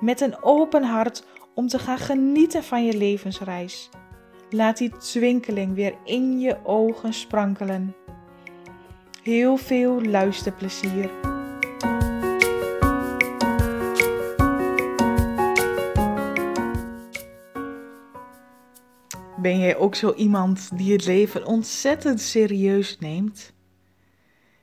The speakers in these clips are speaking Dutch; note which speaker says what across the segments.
Speaker 1: met een open hart om te gaan genieten van je levensreis. Laat die twinkeling weer in je ogen sprankelen. Heel veel luisterplezier. Ben jij ook zo iemand die het leven ontzettend serieus neemt?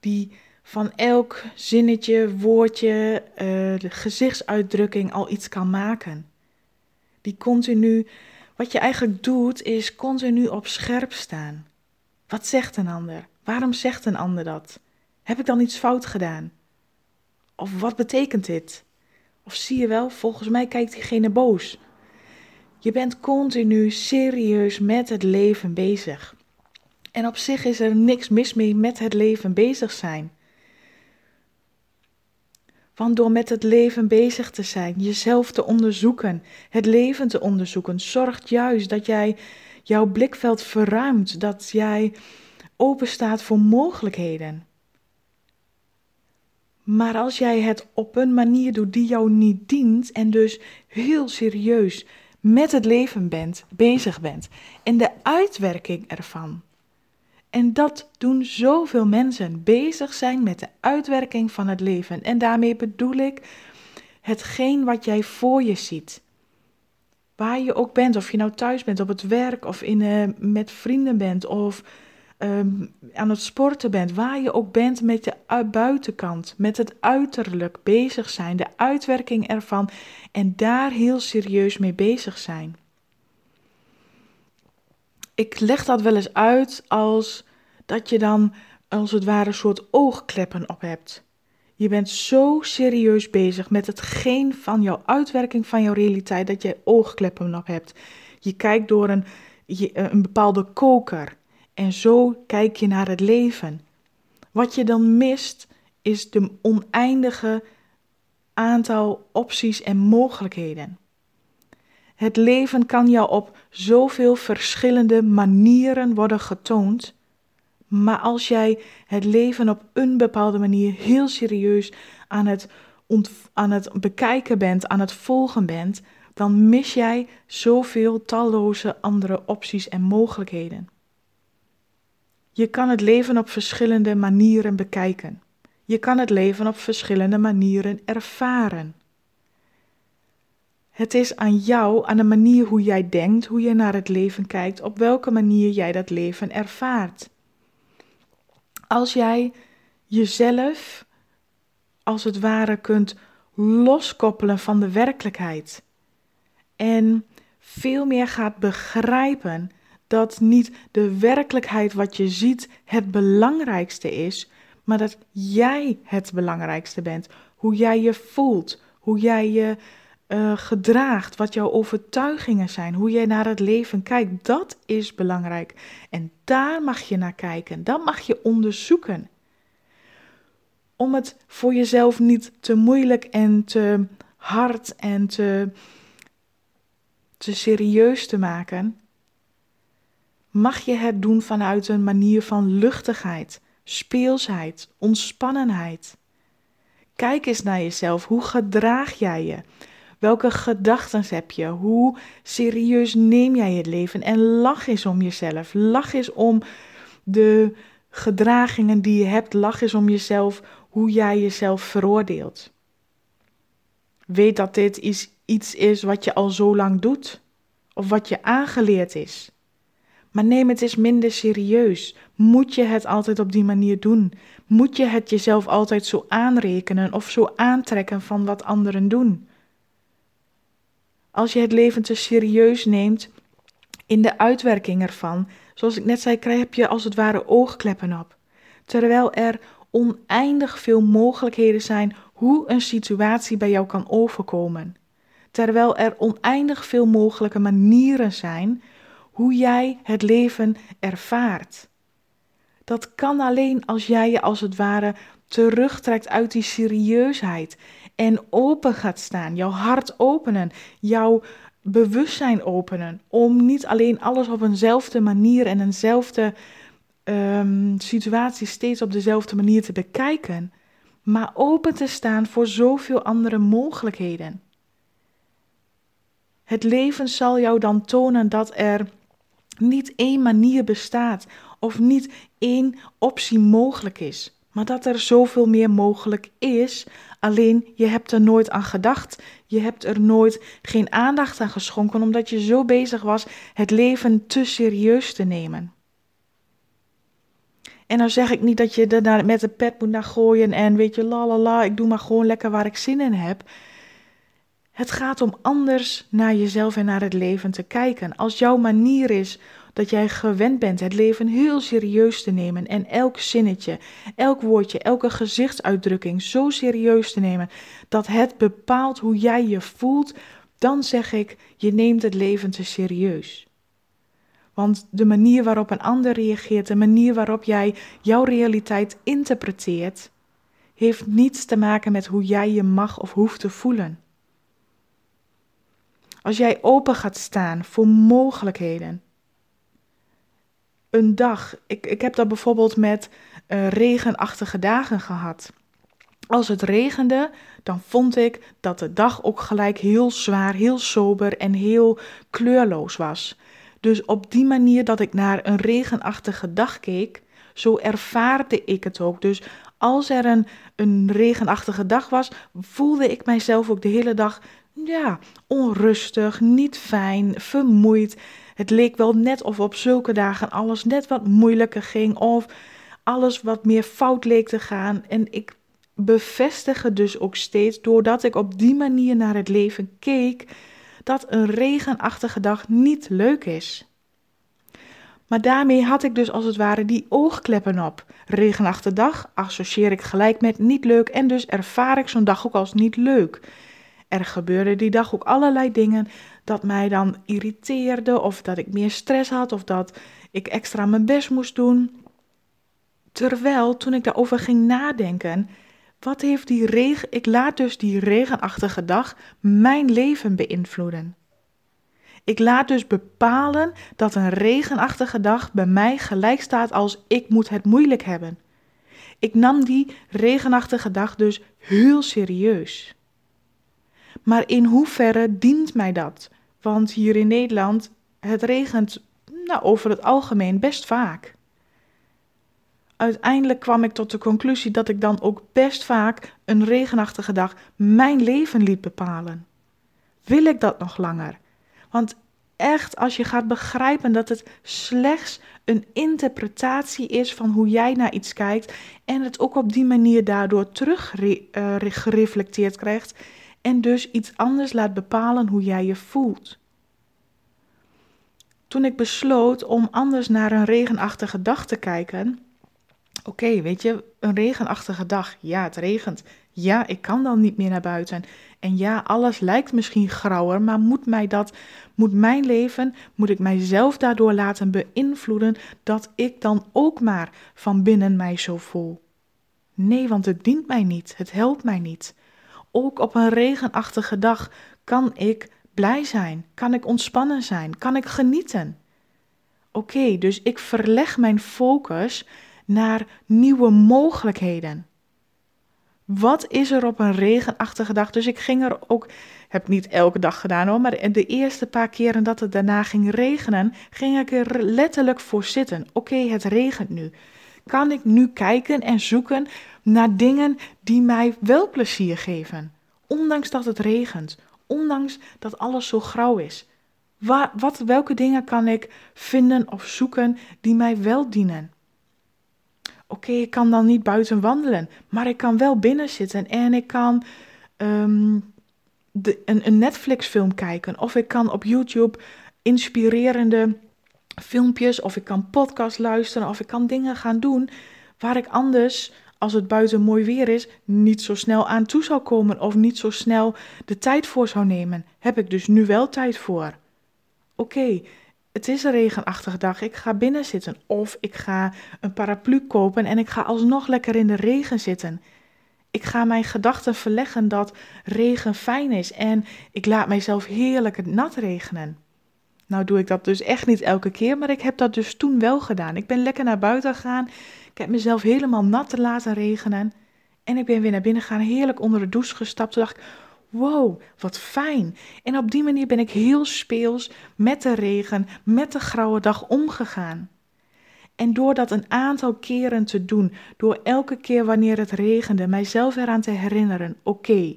Speaker 1: Die van elk zinnetje, woordje, uh, gezichtsuitdrukking al iets kan maken? Die continu, wat je eigenlijk doet, is continu op scherp staan. Wat zegt een ander? Waarom zegt een ander dat? Heb ik dan iets fout gedaan? Of wat betekent dit? Of zie je wel, volgens mij kijkt diegene boos. Je bent continu serieus met het leven bezig. En op zich is er niks mis mee met het leven bezig zijn. Want door met het leven bezig te zijn, jezelf te onderzoeken, het leven te onderzoeken, zorgt juist dat jij jouw blikveld verruimt, dat jij open staat voor mogelijkheden. Maar als jij het op een manier doet die jou niet dient en dus heel serieus met het leven bent, bezig bent en de uitwerking ervan. En dat doen zoveel mensen, bezig zijn met de uitwerking van het leven. En daarmee bedoel ik hetgeen wat jij voor je ziet. Waar je ook bent, of je nou thuis bent, op het werk, of in, uh, met vrienden bent, of um, aan het sporten bent, waar je ook bent met de buitenkant, met het uiterlijk bezig zijn, de uitwerking ervan en daar heel serieus mee bezig zijn. Ik leg dat wel eens uit als dat je dan als het ware een soort oogkleppen op hebt. Je bent zo serieus bezig met hetgeen van jouw uitwerking van jouw realiteit dat je oogkleppen op hebt. Je kijkt door een, een bepaalde koker. En zo kijk je naar het leven. Wat je dan mist is de oneindige aantal opties en mogelijkheden. Het leven kan jou op zoveel verschillende manieren worden getoond. Maar als jij het leven op een bepaalde manier heel serieus aan het, aan het bekijken bent, aan het volgen bent, dan mis jij zoveel talloze andere opties en mogelijkheden. Je kan het leven op verschillende manieren bekijken. Je kan het leven op verschillende manieren ervaren. Het is aan jou, aan de manier hoe jij denkt, hoe je naar het leven kijkt, op welke manier jij dat leven ervaart. Als jij jezelf als het ware kunt loskoppelen van de werkelijkheid en veel meer gaat begrijpen dat niet de werkelijkheid wat je ziet het belangrijkste is, maar dat jij het belangrijkste bent. Hoe jij je voelt, hoe jij je uh, gedraagt, wat jouw overtuigingen zijn, hoe jij naar het leven kijkt, dat is belangrijk. En daar mag je naar kijken, dat mag je onderzoeken. Om het voor jezelf niet te moeilijk en te hard en te, te serieus te maken, mag je het doen vanuit een manier van luchtigheid, speelsheid, ontspannenheid. Kijk eens naar jezelf. Hoe gedraag jij je? Welke gedachten heb je? Hoe serieus neem jij het leven? En lach eens om jezelf. Lach eens om de gedragingen die je hebt. Lach eens om jezelf, hoe jij jezelf veroordeelt. Weet dat dit iets is wat je al zo lang doet, of wat je aangeleerd is. Maar neem het eens minder serieus. Moet je het altijd op die manier doen? Moet je het jezelf altijd zo aanrekenen of zo aantrekken van wat anderen doen? Als je het leven te serieus neemt in de uitwerking ervan, zoals ik net zei, krijg je als het ware oogkleppen op. Terwijl er oneindig veel mogelijkheden zijn hoe een situatie bij jou kan overkomen. terwijl er oneindig veel mogelijke manieren zijn hoe jij het leven ervaart. Dat kan alleen als jij je als het ware terugtrekt uit die serieusheid en open gaat staan, jouw hart openen, jouw bewustzijn openen, om niet alleen alles op eenzelfde manier en eenzelfde um, situatie steeds op dezelfde manier te bekijken, maar open te staan voor zoveel andere mogelijkheden. Het leven zal jou dan tonen dat er niet één manier bestaat of niet één optie mogelijk is, maar dat er zoveel meer mogelijk is. Alleen je hebt er nooit aan gedacht. Je hebt er nooit geen aandacht aan geschonken, omdat je zo bezig was het leven te serieus te nemen. En dan zeg ik niet dat je er met de pet moet naar gooien en weet je, la la la, ik doe maar gewoon lekker waar ik zin in heb. Het gaat om anders naar jezelf en naar het leven te kijken. Als jouw manier is dat jij gewend bent het leven heel serieus te nemen en elk zinnetje, elk woordje, elke gezichtsuitdrukking zo serieus te nemen dat het bepaalt hoe jij je voelt, dan zeg ik, je neemt het leven te serieus. Want de manier waarop een ander reageert, de manier waarop jij jouw realiteit interpreteert, heeft niets te maken met hoe jij je mag of hoeft te voelen. Als jij open gaat staan voor mogelijkheden. Een dag, ik, ik heb dat bijvoorbeeld met uh, regenachtige dagen gehad. Als het regende, dan vond ik dat de dag ook gelijk heel zwaar, heel sober en heel kleurloos was. Dus op die manier dat ik naar een regenachtige dag keek, zo ervaarde ik het ook. Dus als er een, een regenachtige dag was, voelde ik mijzelf ook de hele dag ja, onrustig, niet fijn, vermoeid. Het leek wel net of op zulke dagen alles net wat moeilijker ging of alles wat meer fout leek te gaan. En ik bevestigde dus ook steeds, doordat ik op die manier naar het leven keek, dat een regenachtige dag niet leuk is. Maar daarmee had ik dus als het ware die oogkleppen op. Regenachtige dag associeer ik gelijk met niet leuk en dus ervaar ik zo'n dag ook als niet leuk. Er gebeurden die dag ook allerlei dingen dat mij dan irriteerde of dat ik meer stress had of dat ik extra mijn best moest doen. Terwijl toen ik daarover ging nadenken, wat heeft die regen, ik laat dus die regenachtige dag mijn leven beïnvloeden. Ik laat dus bepalen dat een regenachtige dag bij mij gelijk staat als ik moet het moeilijk hebben. Ik nam die regenachtige dag dus heel serieus. Maar in hoeverre dient mij dat? Want hier in Nederland, het regent nou, over het algemeen best vaak. Uiteindelijk kwam ik tot de conclusie dat ik dan ook best vaak een regenachtige dag mijn leven liet bepalen. Wil ik dat nog langer? Want echt, als je gaat begrijpen dat het slechts een interpretatie is van hoe jij naar iets kijkt en het ook op die manier daardoor terug uh, gereflecteerd krijgt, en dus iets anders laat bepalen hoe jij je voelt. Toen ik besloot om anders naar een regenachtige dag te kijken. Oké, weet je, een regenachtige dag. Ja, het regent. Ja, ik kan dan niet meer naar buiten. En ja, alles lijkt misschien grauwer, maar moet mij dat, moet mijn leven, moet ik mijzelf daardoor laten beïnvloeden dat ik dan ook maar van binnen mij zo voel? Nee, want het dient mij niet, het helpt mij niet ook op een regenachtige dag kan ik blij zijn, kan ik ontspannen zijn, kan ik genieten. Oké, dus ik verleg mijn focus naar nieuwe mogelijkheden. Wat is er op een regenachtige dag? Dus ik ging er ook, heb niet elke dag gedaan hoor, maar de eerste paar keren dat het daarna ging regenen, ging ik er letterlijk voor zitten. Oké, het regent nu. Kan ik nu kijken en zoeken naar dingen die mij wel plezier geven. Ondanks dat het regent, ondanks dat alles zo grauw is. Wat, welke dingen kan ik vinden of zoeken die mij wel dienen? Oké, ik kan dan niet buiten wandelen, maar ik kan wel binnen zitten en ik kan de, een, een Netflix-film kijken. Of ik kan op YouTube inspirerende filmpjes, of ik kan podcast luisteren, of ik kan dingen gaan doen waar ik anders als het buiten mooi weer is, niet zo snel aan toe zou komen of niet zo snel de tijd voor zou nemen. Heb ik dus nu wel tijd voor? Oké, het is een regenachtige dag. Ik ga binnen zitten of ik ga een paraplu kopen en ik ga alsnog lekker in de regen zitten. Ik ga mijn gedachten verleggen dat regen fijn is en ik laat mijzelf heerlijk nat regenen. Nou doe ik dat dus echt niet elke keer, maar ik heb dat dus toen wel gedaan. Ik ben lekker naar buiten gegaan. Ik heb mezelf helemaal nat te laten regenen. En ik ben weer naar binnen gegaan, heerlijk onder de douche gestapt. Toen dacht ik, wow, wat fijn. En op die manier ben ik heel speels met de regen, met de grauwe dag omgegaan. En door dat een aantal keren te doen, door elke keer wanneer het regende, mijzelf eraan te herinneren: oké,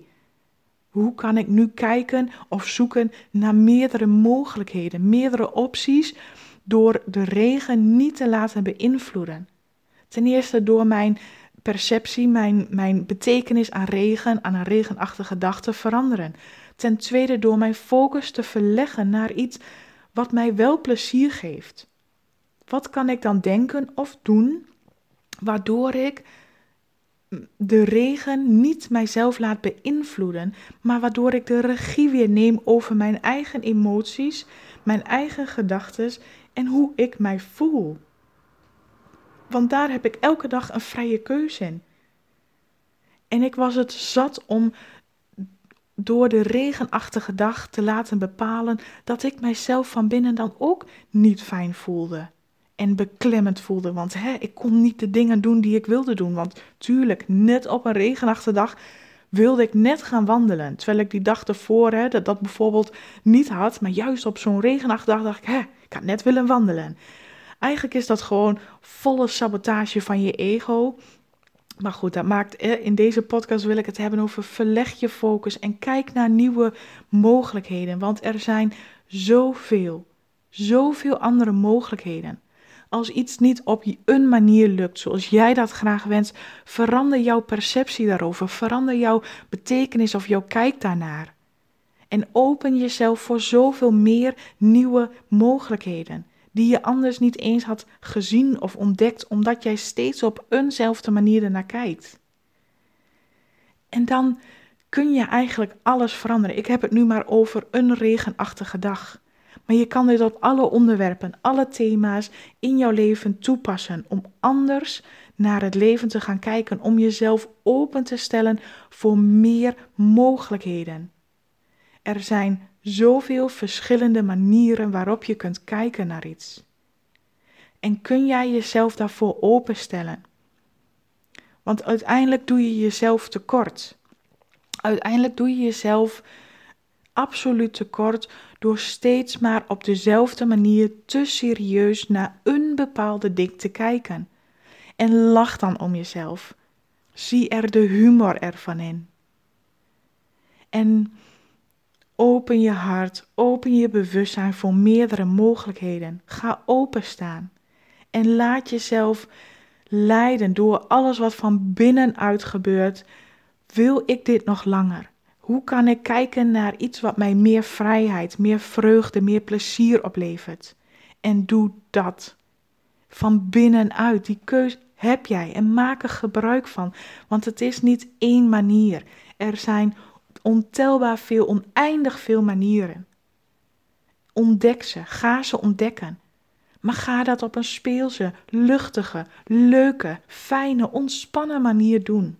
Speaker 1: hoe kan ik nu kijken of zoeken naar meerdere mogelijkheden, meerdere opties, door de regen niet te laten beïnvloeden? Ten eerste door mijn perceptie, mijn, mijn betekenis aan regen, aan een regenachtige dag te veranderen. Ten tweede door mijn focus te verleggen naar iets wat mij wel plezier geeft. Wat kan ik dan denken of doen waardoor ik de regen niet mijzelf laat beïnvloeden, maar waardoor ik de regie weer neem over mijn eigen emoties, mijn eigen gedachten en hoe ik mij voel. Want daar heb ik elke dag een vrije keuze in. En ik was het zat om door de regenachtige dag te laten bepalen dat ik mijzelf van binnen dan ook niet fijn voelde en beklemmend voelde. Want hè, ik kon niet de dingen doen die ik wilde doen. Want tuurlijk, net op een regenachtige dag wilde ik net gaan wandelen. Terwijl ik die dag ervoor hè, dat, dat bijvoorbeeld niet had. Maar juist op zo'n regenachtige dag dacht ik, hè, ik had net willen wandelen. Eigenlijk is dat gewoon volle sabotage van je ego. Maar goed, dat maakt, in deze podcast wil ik het hebben over verleg je focus en kijk naar nieuwe mogelijkheden. Want er zijn zoveel, zoveel andere mogelijkheden. Als iets niet op een manier lukt zoals jij dat graag wenst, verander jouw perceptie daarover, verander jouw betekenis of jouw kijk daarnaar. En open jezelf voor zoveel meer nieuwe mogelijkheden, die je anders niet eens had gezien of ontdekt, omdat jij steeds op eenzelfde manier ernaar kijkt. En dan kun je eigenlijk alles veranderen. Ik heb het nu maar over een regenachtige dag. Maar je kan dit op alle onderwerpen, alle thema's in jouw leven toepassen om anders naar het leven te gaan kijken, om jezelf open te stellen voor meer mogelijkheden. Er zijn zoveel verschillende manieren waarop je kunt kijken naar iets. En kun jij jezelf daarvoor openstellen? Want uiteindelijk doe je jezelf tekort. Uiteindelijk doe je jezelf absoluut tekort door steeds maar op dezelfde manier te serieus naar een bepaalde ding te kijken. En lach dan om jezelf. Zie er de humor ervan in. En open je hart, open je bewustzijn voor meerdere mogelijkheden. Ga openstaan. En laat jezelf leiden door alles wat van binnenuit gebeurt. Wil ik dit nog langer? Hoe kan ik kijken naar iets wat mij meer vrijheid, meer vreugde, meer plezier oplevert? En doe dat. Van binnenuit. Die keus heb jij en maak er gebruik van. Want het is niet één manier. Er zijn ontelbaar veel, oneindig veel manieren. Ontdek ze, ga ze ontdekken. Maar ga dat op een speelse, luchtige, leuke, fijne, ontspannen manier doen.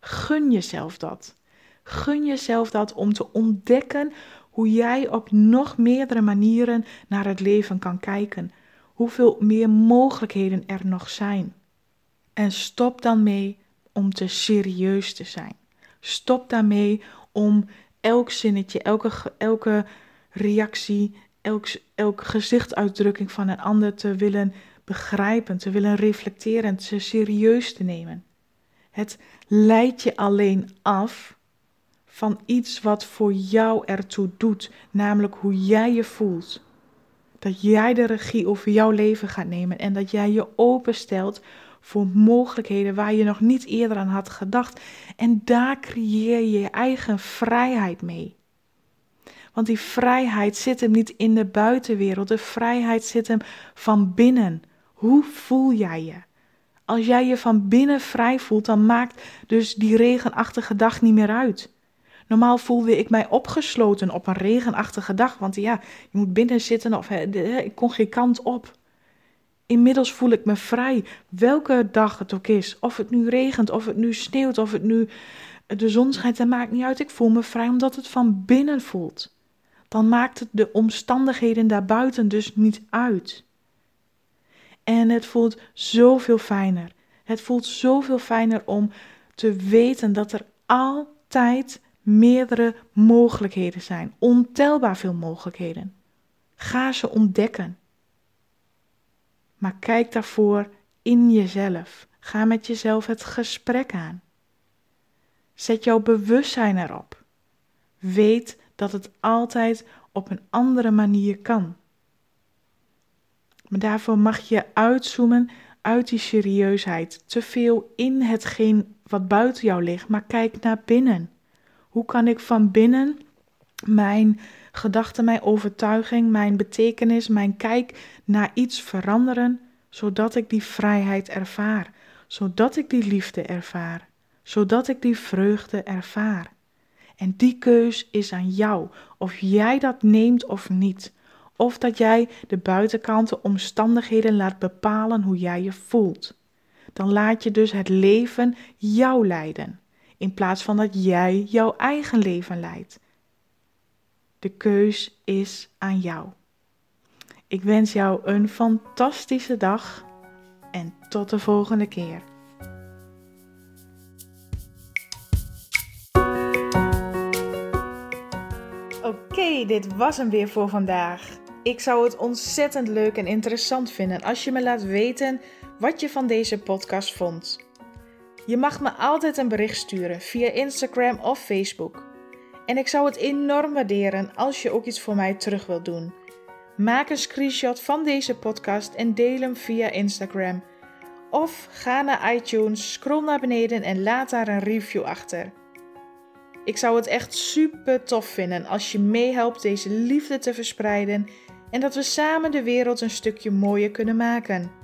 Speaker 1: Gun jezelf dat. Gun jezelf dat om te ontdekken hoe jij op nog meerdere manieren naar het leven kan kijken. Hoeveel meer mogelijkheden er nog zijn. En stop dan mee om te serieus te zijn. Stop daarmee om elk zinnetje, elke, elke reactie, elk, elke gezichtsuitdrukking van een ander te willen begrijpen, te willen reflecteren, te serieus te nemen. Het leidt je alleen af van iets wat voor jou ertoe doet, namelijk hoe jij je voelt. Dat jij de regie over jouw leven gaat nemen en dat jij je openstelt voor mogelijkheden waar je nog niet eerder aan had gedacht. En daar creëer je je eigen vrijheid mee. Want die vrijheid zit hem niet in de buitenwereld, de vrijheid zit hem van binnen. Hoe voel jij je? Als jij je van binnen vrij voelt, dan maakt dus die regenachtige dag niet meer uit. Normaal voelde ik mij opgesloten op een regenachtige dag, want ja, je moet binnen zitten of ik kon geen kant op. Inmiddels voel ik me vrij, welke dag het ook is. Of het nu regent, of het nu sneeuwt, of het nu de zon schijnt, dat maakt niet uit. Ik voel me vrij omdat het van binnen voelt. Dan maakt het de omstandigheden daarbuiten dus niet uit. En het voelt zoveel fijner. Het voelt zoveel fijner om te weten dat er altijd meerdere mogelijkheden zijn. Ontelbaar veel mogelijkheden. Ga ze ontdekken. Maar kijk daarvoor in jezelf. Ga met jezelf het gesprek aan. Zet jouw bewustzijn erop. Weet dat het altijd op een andere manier kan. Maar daarvoor mag je uitzoomen uit die serieusheid. Te veel in hetgeen wat buiten jou ligt, maar kijk naar binnen. Hoe kan ik van binnen mijn gedachten, mijn overtuiging, mijn betekenis, mijn kijk naar iets veranderen, zodat ik die vrijheid ervaar, zodat ik die liefde ervaar, zodat ik die vreugde ervaar. En die keus is aan jou, of jij dat neemt of niet. Of dat jij de buitenkant, omstandigheden laat bepalen hoe jij je voelt. Dan laat je dus het leven jou leiden, in plaats van dat jij jouw eigen leven leidt. De keus is aan jou. Ik wens jou een fantastische dag en tot de volgende keer. Oké, dit was hem weer voor vandaag. Ik zou het ontzettend leuk en interessant vinden als je me laat weten wat je van deze podcast vond. Je mag me altijd een bericht sturen via Instagram of Facebook. En ik zou het enorm waarderen als je ook iets voor mij terug wilt doen. Maak een screenshot van deze podcast en deel hem via Instagram. Of ga naar iTunes, scroll naar beneden en laat daar een review achter. Ik zou het echt super tof vinden als je meehelpt deze liefde te verspreiden en dat we samen de wereld een stukje mooier kunnen maken.